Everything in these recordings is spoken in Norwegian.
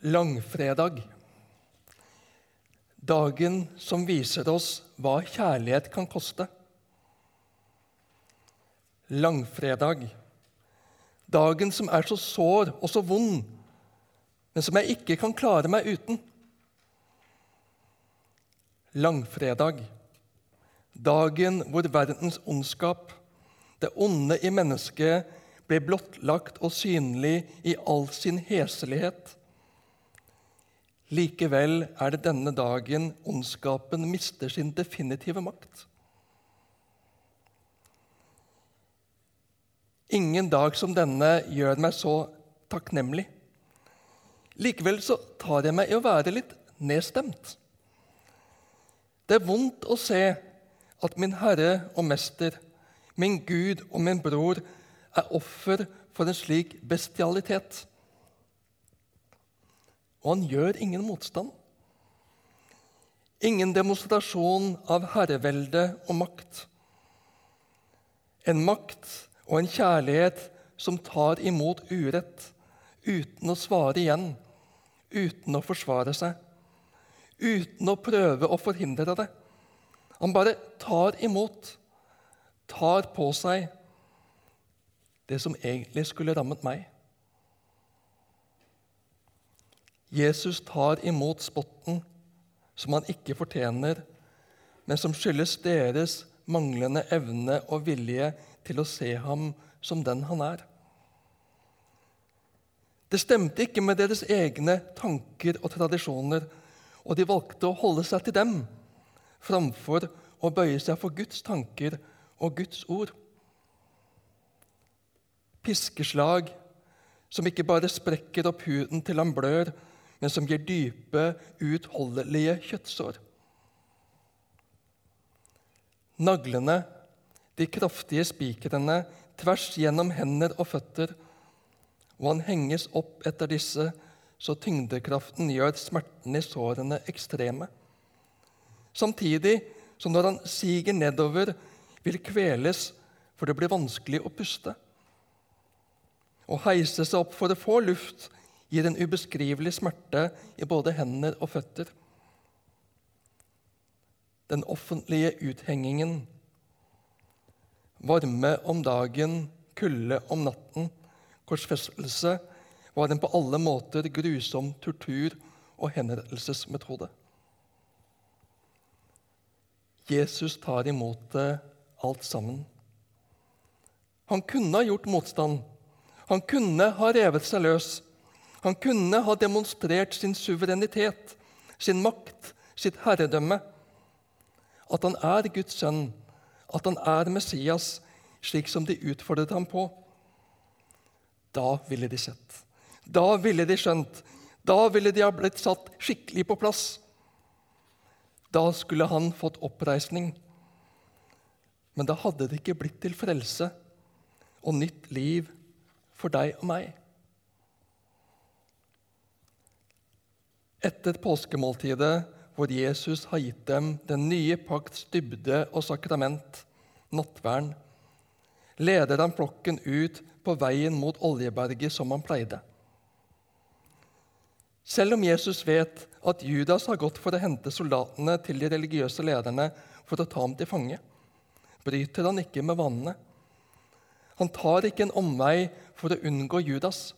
Langfredag. Dagen som viser oss hva kjærlighet kan koste. Langfredag. Dagen som er så sår og så vond, men som jeg ikke kan klare meg uten. Langfredag. Dagen hvor verdens ondskap, det onde i mennesket, ble blottlagt og synlig i all sin heslighet. Likevel er det denne dagen ondskapen mister sin definitive makt. Ingen dag som denne gjør meg så takknemlig. Likevel så tar jeg meg i å være litt nedstemt. Det er vondt å se at min Herre og Mester, min Gud og min bror er offer for en slik bestialitet. Og han gjør ingen motstand. Ingen demonstrasjon av herrevelde og makt. En makt og en kjærlighet som tar imot urett uten å svare igjen, uten å forsvare seg, uten å prøve å forhindre det. Han bare tar imot, tar på seg det som egentlig skulle rammet meg. Jesus tar imot spotten som han ikke fortjener, men som skyldes deres manglende evne og vilje til å se ham som den han er. Det stemte ikke med deres egne tanker og tradisjoner, og de valgte å holde seg til dem framfor å bøye seg for Guds tanker og Guds ord piskeslag som ikke bare sprekker opp huden til han blør, men som gir dype, utholdelige kjøttsår. Naglene, de kraftige spikrene, tvers gjennom hender og føtter, og han henges opp etter disse, så tyngdekraften gjør smerten i sårene ekstreme. Samtidig som når han siger nedover, vil kveles, for det blir vanskelig å puste. Å heise seg opp for å få luft gir en ubeskrivelig smerte i både hender og føtter. Den offentlige uthengingen. Varme om dagen, kulde om natten. Korsfestelse var en på alle måter grusom tortur og henrettelsesmetode. Jesus tar imot det alt sammen. Han kunne ha gjort motstand. Han kunne ha revet seg løs. Han kunne ha demonstrert sin suverenitet, sin makt, sitt herredømme. At han er Guds sønn, at han er Messias, slik som de utfordret ham på. Da ville de sett. Da ville de skjønt. Da ville de ha blitt satt skikkelig på plass. Da skulle han fått oppreisning. Men da hadde det ikke blitt til frelse og nytt liv for deg og meg. Etter påskemåltidet, hvor Jesus har gitt dem den nye pakts dybde og sakrament, nattvern, leder han flokken ut på veien mot Oljeberget som han pleide. Selv om Jesus vet at Judas har gått for å hente soldatene til de religiøse lederne for å ta ham til fange, bryter han ikke med vannene. Han tar ikke en omvei for å unngå Judas.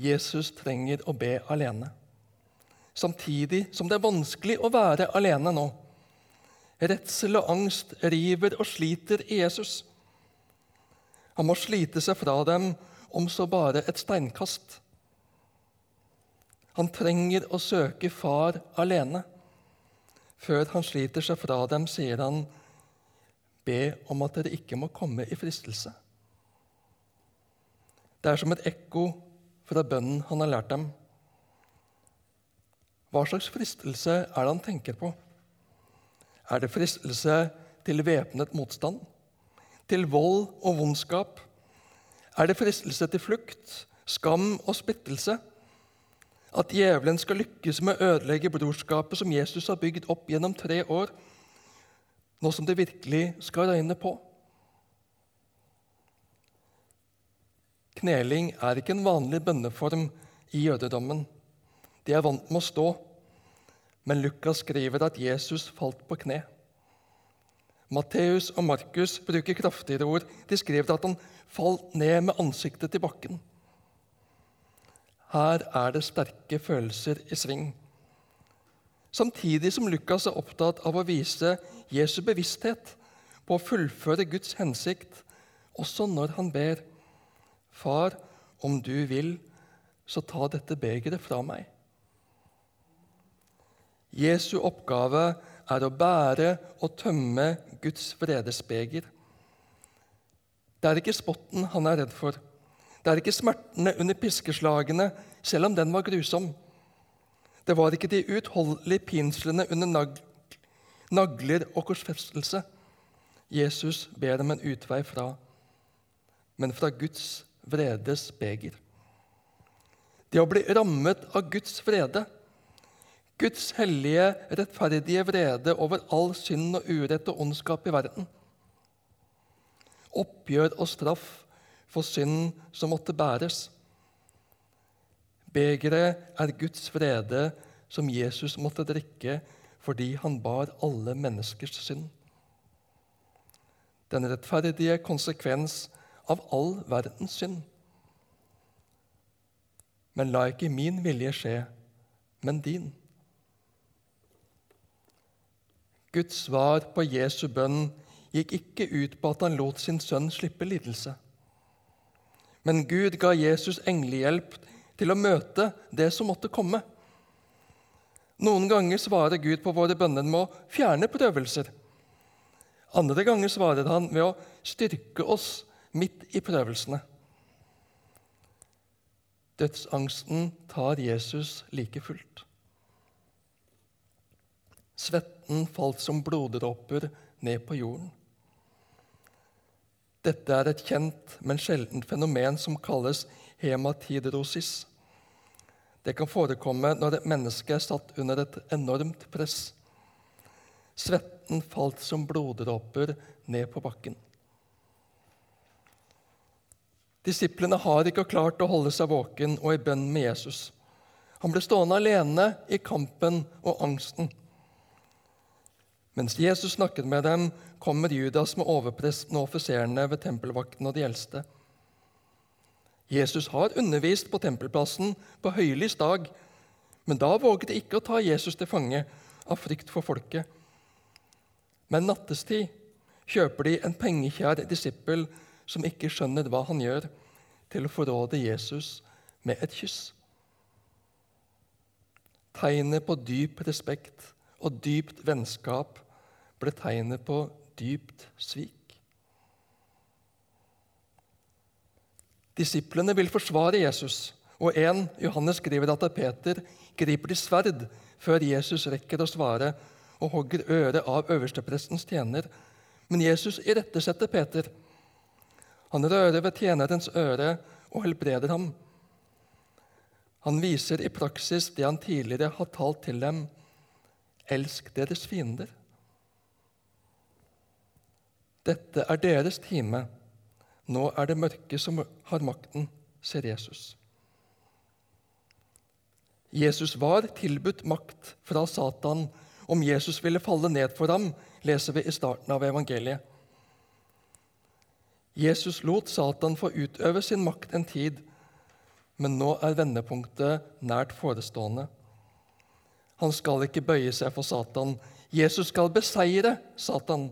Jesus trenger å be alene, samtidig som det er vanskelig å være alene nå. Redsel og angst river og sliter i Jesus. Han må slite seg fra dem om så bare et steinkast. Han trenger å søke Far alene. Før han sliter seg fra dem, sier han, Be om at dere ikke må komme i fristelse. Det er som et ekko fra bønnen han har lært dem. Hva slags fristelse er det han tenker på? Er det fristelse til væpnet motstand? Til vold og vondskap? Er det fristelse til flukt, skam og splittelse? At djevelen skal lykkes med å ødelegge brorskapet som Jesus har bygd opp gjennom tre år? nå som det virkelig skal regne på. Kneling er ikke en vanlig bønneform i jødedommen. De er vant med å stå, men Lukas skriver at Jesus falt på kne. Matteus og Markus bruker kraftigere ord. De skriver at han falt ned med ansiktet til bakken. Her er det sterke følelser i sving. Samtidig som Lukas er opptatt av å vise Jesu bevissthet på å fullføre Guds hensikt, også når han ber, Far, om du vil, så ta dette begeret fra meg. Jesu oppgave er å bære og tømme Guds vredesbeger. Det er ikke spotten han er redd for. Det er ikke smertene under piskeslagene, selv om den var grusom. Det var ikke de uutholdelige pinslene under nagler og korsfestelse Jesus ber dem en utvei fra, men fra Guds vredes beger. Det å bli rammet av Guds vrede, Guds hellige, rettferdige vrede over all synd og urett og ondskap i verden. Oppgjør og straff for synd som måtte bæres. Begeret er Guds vrede som Jesus måtte drikke fordi han bar alle menneskers synd. Den rettferdige konsekvens av all verdens synd. Men la ikke min vilje skje, men din. Guds svar på Jesu bønn gikk ikke ut på at han lot sin sønn slippe lidelse. Men Gud ga Jesus englehjelp til å møte det som måtte komme. Noen ganger svarer Gud på våre bønner med å fjerne prøvelser. Andre ganger svarer han ved å styrke oss midt i prøvelsene. Dødsangsten tar Jesus like fullt. Svetten falt som bloddråper ned på jorden. Dette er et kjent, men sjeldent fenomen som kalles hematidrosis. Det kan forekomme når et menneske er satt under et enormt press. Svetten falt som bloddråper ned på bakken. Disiplene har ikke klart å holde seg våken og i bønn med Jesus. Han ble stående alene i kampen og angsten. Mens Jesus snakket med dem, kommer Judas med overpresten og offiserene ved tempelvakten og de eldste. Jesus har undervist på tempelplassen på høylys dag, men da våget de ikke å ta Jesus til fange av frykt for folket. Men nattestid kjøper de en pengekjær disippel som ikke skjønner hva han gjør, til å forråde Jesus med et kyss. Tegnet på dyp respekt og dypt vennskap ble tegnet på dypt svik. Disiplene vil forsvare Jesus, og en, Johannes skriver at Peter griper til sverd før Jesus rekker å svare og hogger øret av øversteprestens tjener. Men Jesus irettesetter Peter. Han rører ved tjenerens øre og helbreder ham. Han viser i praksis det han tidligere har talt til dem. Elsk deres fiender. Dette er deres time. Nå er det mørket som har makten, ser Jesus. Jesus var tilbudt makt fra Satan. Om Jesus ville falle ned for ham, leser vi i starten av evangeliet. Jesus lot Satan få utøve sin makt en tid, men nå er vendepunktet nært forestående. Han skal ikke bøye seg for Satan. Jesus skal beseire Satan.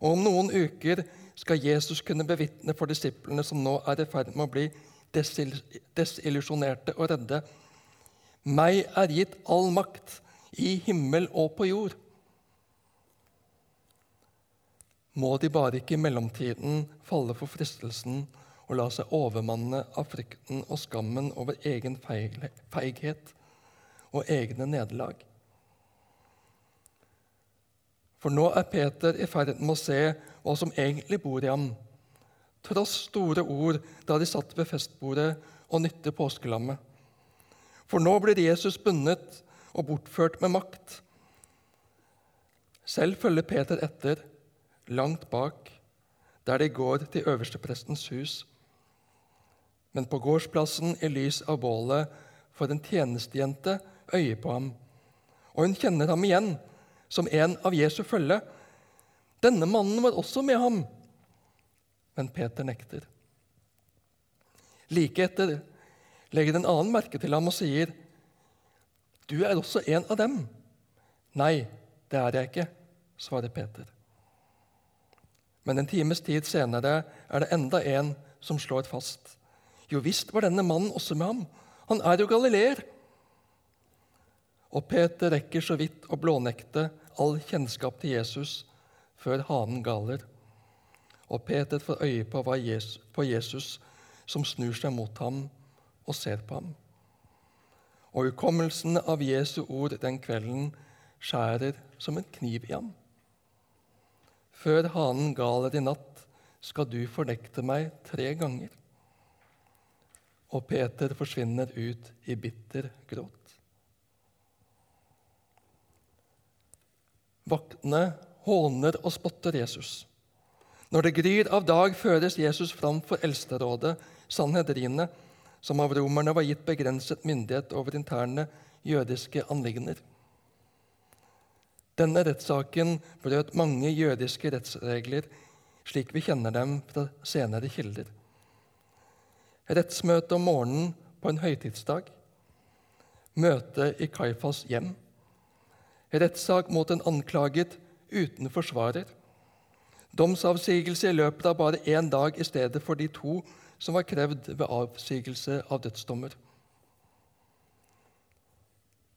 Og om noen uker skal Jesus kunne bevitne for disiplene som nå er i ferd med å bli desillusjonerte og redde. Meg er gitt all makt i himmel og på jord. må de bare ikke i mellomtiden falle for fristelsen og la seg overmanne av frykten og skammen over egen feighet og egne nederlag. For nå er Peter i ferd med å se hva som egentlig bor i ham, tross store ord da de satt ved festbordet og nytte påskelammet. For nå blir Jesus bundet og bortført med makt. Selv følger Peter etter langt bak, der de går til øversteprestens hus. Men på gårdsplassen, i lys av bålet, får en tjenestejente øye på ham. Og hun kjenner ham igjen som en av Jesu følge. Denne mannen var også med ham. Men Peter nekter. Like etter legger en annen merke til ham og sier, 'Du er også en av dem.' 'Nei, det er jeg ikke', svarer Peter. Men en times tid senere er det enda en som slår fast. Jo visst var denne mannen også med ham. Han er jo galileer. Og Peter rekker så vidt å blånekte all kjennskap til Jesus før hanen galer. Og Peter får øye på, Jesus, på Jesus som snur seg mot ham og ser på ham. Og hukommelsen av Jesu ord den kvelden skjærer som en kniv i ham. Før hanen galer i natt, skal du fornekte meg tre ganger. Og Peter forsvinner ut i bitter gråt. Vaktene håner og spotter Jesus. Når det gryr av dag, føres Jesus fram for eldsterådet, Sanhedrinet, som av romerne var gitt begrenset myndighet over interne jødiske anliggender. Denne rettssaken brøt mange jødiske rettsregler slik vi kjenner dem fra senere kilder. Rettsmøte om morgenen på en høytidsdag. Møte i Kaifas hjem. Rettssak mot en anklaget uten forsvarer. Domsavsigelse i løpet av bare én dag i stedet for de to som var krevd ved avsigelse av dødsdommer.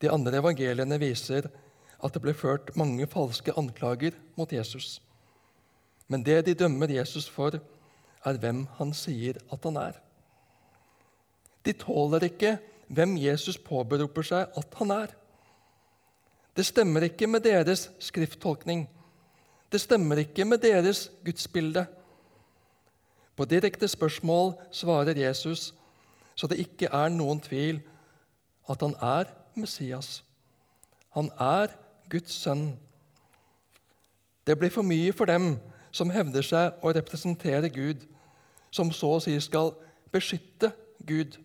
De andre evangeliene viser at det ble ført mange falske anklager mot Jesus. Men det de dømmer Jesus for, er hvem han sier at han er. De tåler ikke hvem Jesus påberoper seg at han er. Det stemmer ikke med deres skrifttolkning. Det stemmer ikke med deres gudsbilde. På direkte spørsmål svarer Jesus, så det ikke er noen tvil, at han er Messias. Han er Guds sønn. Det blir for mye for dem som hevder seg å representere Gud, som så å si skal beskytte Gud.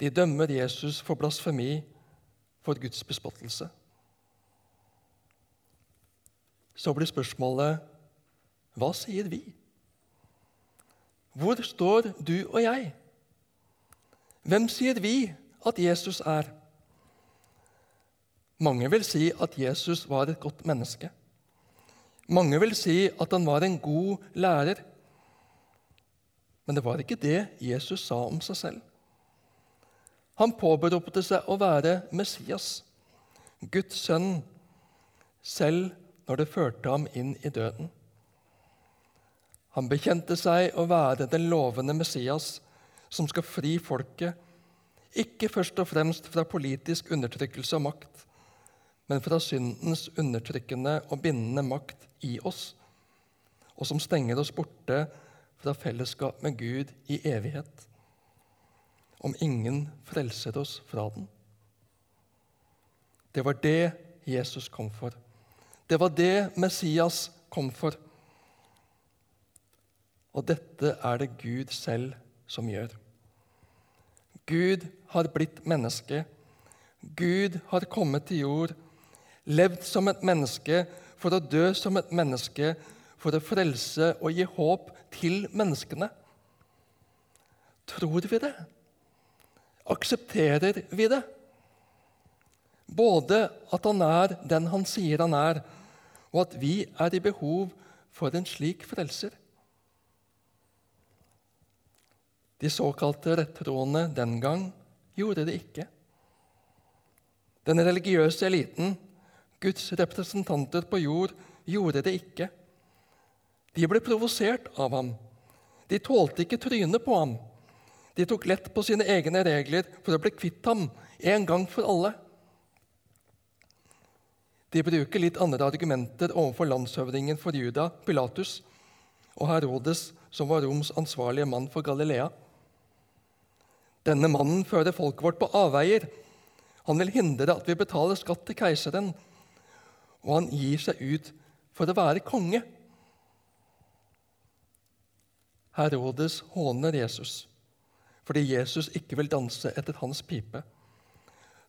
De dømmer Jesus for blasfemi, for Guds bespottelse. Så blir spørsmålet hva sier vi? Hvor står du og jeg? Hvem sier vi at Jesus er? Mange vil si at Jesus var et godt menneske. Mange vil si at han var en god lærer. Men det var ikke det Jesus sa om seg selv. Han påberopte seg å være Messias, Guds sønn, selv når det førte ham inn i døden. Han bekjente seg å være den lovende Messias som skal fri folket, ikke først og fremst fra politisk undertrykkelse og makt, men fra syndens undertrykkende og bindende makt i oss, og som stenger oss borte fra fellesskap med Gud i evighet, om ingen frelser oss fra den. Det var det Jesus kom for. Det var det Messias kom for. Og dette er det Gud selv som gjør. Gud har blitt menneske. Gud har kommet til jord, levd som et menneske for å dø som et menneske, for å frelse og gi håp til menneskene. Tror vi det? Aksepterer vi det? Både at han er den han sier han er, og at vi er i behov for en slik frelser. De såkalte rettroende den gang gjorde det ikke. Den religiøse eliten, Guds representanter på jord, gjorde det ikke. De ble provosert av ham. De tålte ikke trynet på ham. De tok lett på sine egne regler for å bli kvitt ham en gang for alle. De bruker litt andre argumenter overfor landshøvdingen for Juda, Pilatus, og Herodes, som var Roms ansvarlige mann for Galilea. Denne mannen fører folket vårt på avveier. Han vil hindre at vi betaler skatt til keiseren, og han gir seg ut for å være konge. Herodes håner Jesus, fordi Jesus ikke vil danse etter hans pipe,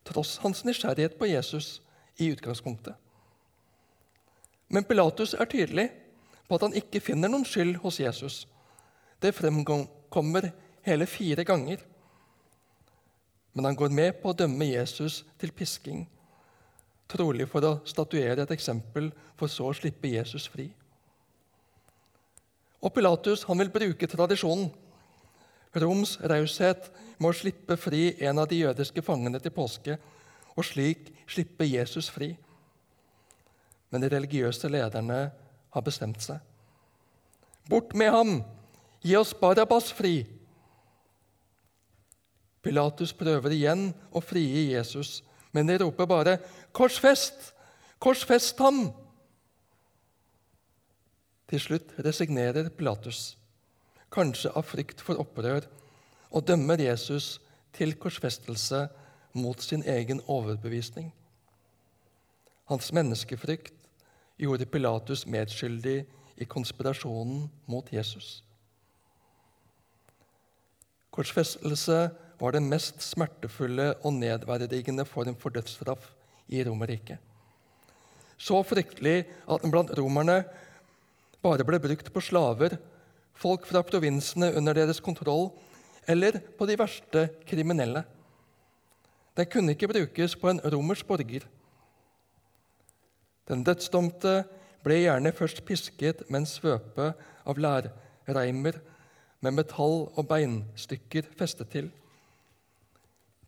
tross hans nysgjerrighet på Jesus i utgangspunktet. Men Pilatus er tydelig på at han ikke finner noen skyld hos Jesus. Det fremkommer hele fire ganger. Men han går med på å dømme Jesus til pisking, trolig for å statuere et eksempel, for så å slippe Jesus fri. Og Pilatus han vil bruke tradisjonen. Roms raushet med å slippe fri en av de jødiske fangene til påske, og slik slippe Jesus fri. Men de religiøse lederne har bestemt seg. Bort med ham! Gi oss Barabas fri! Pilatus prøver igjen å frigi Jesus, men de roper bare 'Korsfest! Korsfest ham!' Til slutt resignerer Pilatus, kanskje av frykt for opprør, og dømmer Jesus til korsfestelse mot sin egen overbevisning. Hans menneskefrykt gjorde Pilatus medskyldig i konspirasjonen mot Jesus. Korsfestelse var den mest smertefulle og nedverdigende form for dødsstraff i Romerriket. Så fryktelig at den blant romerne bare ble brukt på slaver, folk fra provinsene under deres kontroll eller på de verste kriminelle. Den kunne ikke brukes på en romersk borger. Den dødsdomte ble gjerne først pisket med en svøpe av lærreimer med metall og beinstykker festet til.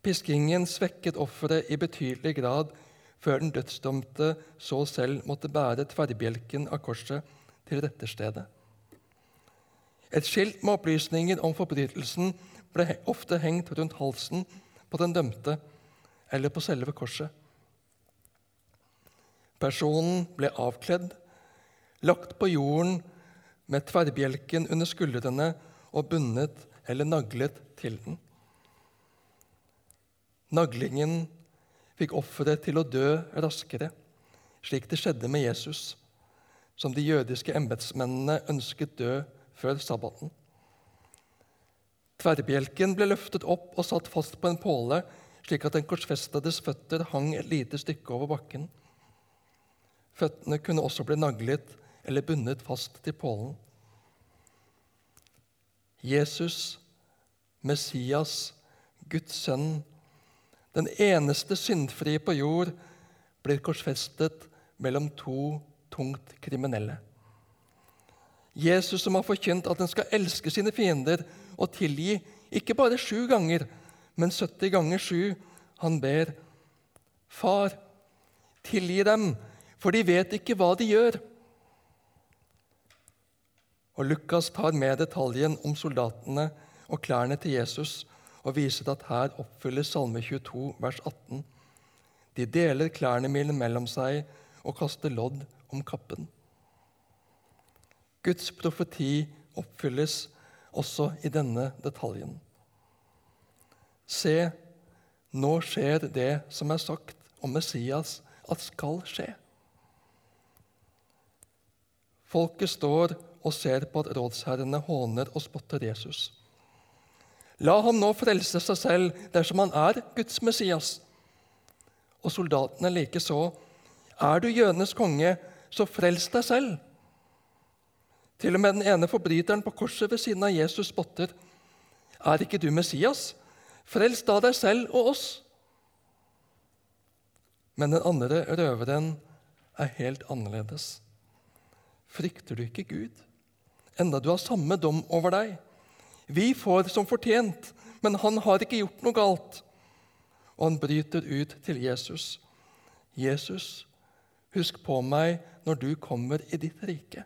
Piskingen svekket offeret i betydelig grad før den dødsdomte så selv måtte bære tverrbjelken av korset til retterstedet. Et skilt med opplysninger om forbrytelsen ble ofte hengt rundt halsen på den dømte eller på selve korset. Personen ble avkledd, lagt på jorden med tverrbjelken under skuldrene og bundet eller naglet til den. Naglingen fikk offeret til å dø raskere, slik det skjedde med Jesus som de jødiske embetsmennene ønsket død før sabbaten. Tverrbjelken ble løftet opp og satt fast på en påle, slik at den korsfestedes føtter hang et lite stykke over bakken. Føttene kunne også bli naglet eller bundet fast til pålen. Jesus, Messias, Guds sønn, den eneste syndfrie på jord, blir korsfestet mellom to tungt kriminelle. Jesus som har forkynt at en skal elske sine fiender og tilgi, ikke bare sju ganger, men 70 ganger sju. Han ber, Far, tilgi dem, for de vet ikke hva de gjør. Og Lukas tar med detaljen om soldatene og klærne til Jesus og viser at her oppfylles Salme 22, vers 18. De deler klærne mine mellom seg og kaster lodd om kappen. Guds profeti oppfylles også i denne detaljen. Se, nå skjer det som er sagt om Messias at skal skje. Folket står og ser på at rådsherrene håner og spotter Jesus. La ham nå frelse seg selv dersom han er Guds Messias. Og soldatene likeså. Er du jødenes konge, så frels deg selv. Til og med den ene forbryteren på korset ved siden av Jesus spotter. Er ikke du Messias? Frels da deg selv og oss. Men den andre røveren er helt annerledes. Frykter du ikke Gud, enda du har samme dom over deg? Vi får som fortjent, men han har ikke gjort noe galt. Og han bryter ut til Jesus. Jesus, husk på meg når du kommer i ditt rike.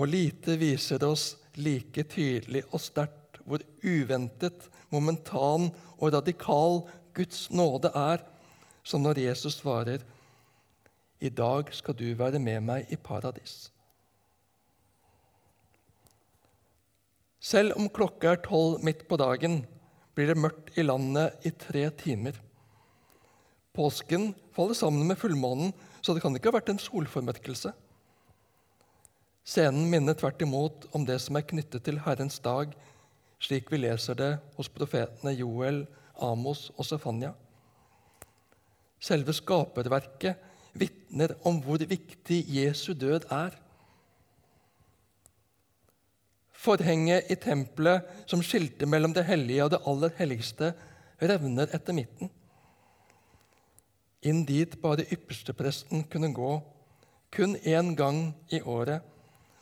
Og lite viser oss like tydelig og sterkt hvor uventet, momentan og radikal Guds nåde er, som når Jesus svarer i dag skal du være med meg i paradis. Selv om klokka er tolv midt på dagen, blir det mørkt i landet i tre timer. Påsken faller sammen med fullmånen, så det kan ikke ha vært en solformørkelse. Scenen minner tvert imot om det som er knyttet til Herrens dag, slik vi leser det hos profetene Joel, Amos og Sefania. Selve skaperverket vitner om hvor viktig Jesu død er. Forhenget i tempelet som skilte mellom det hellige og det aller helligste, revner etter midten. Inn dit bare ypperstepresten kunne gå, kun én gang i året,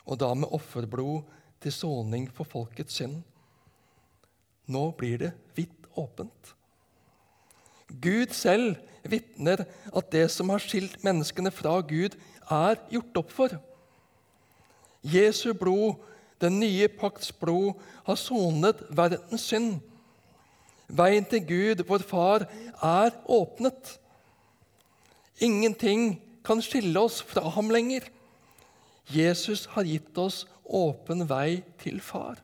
og da med offerblod til soning for folkets synd. Nå blir det vidt åpent. Gud selv vitner at det som har skilt menneskene fra Gud, er gjort opp for. Jesu blod den nye pakts blod har sonet verdens synd. Veien til Gud, vår Far, er åpnet. Ingenting kan skille oss fra ham lenger. Jesus har gitt oss åpen vei til Far.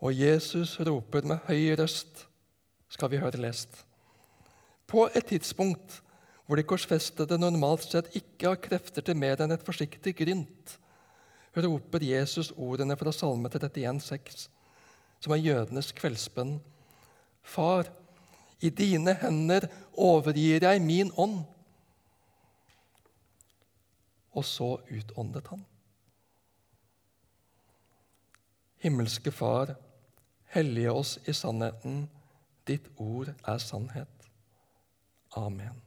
Og Jesus roper med høy røst, skal vi høre lest. På et tidspunkt hvor de korsfestede normalt sett ikke har krefter til mer enn et forsiktig grynt, roper Jesus ordene fra Salme 31, 6, som er jødenes kveldsbønn. Far, i dine hender overgir jeg min ånd. Og så utåndet han. Himmelske Far, hellige oss i sannheten. Ditt ord er sannhet. Amen.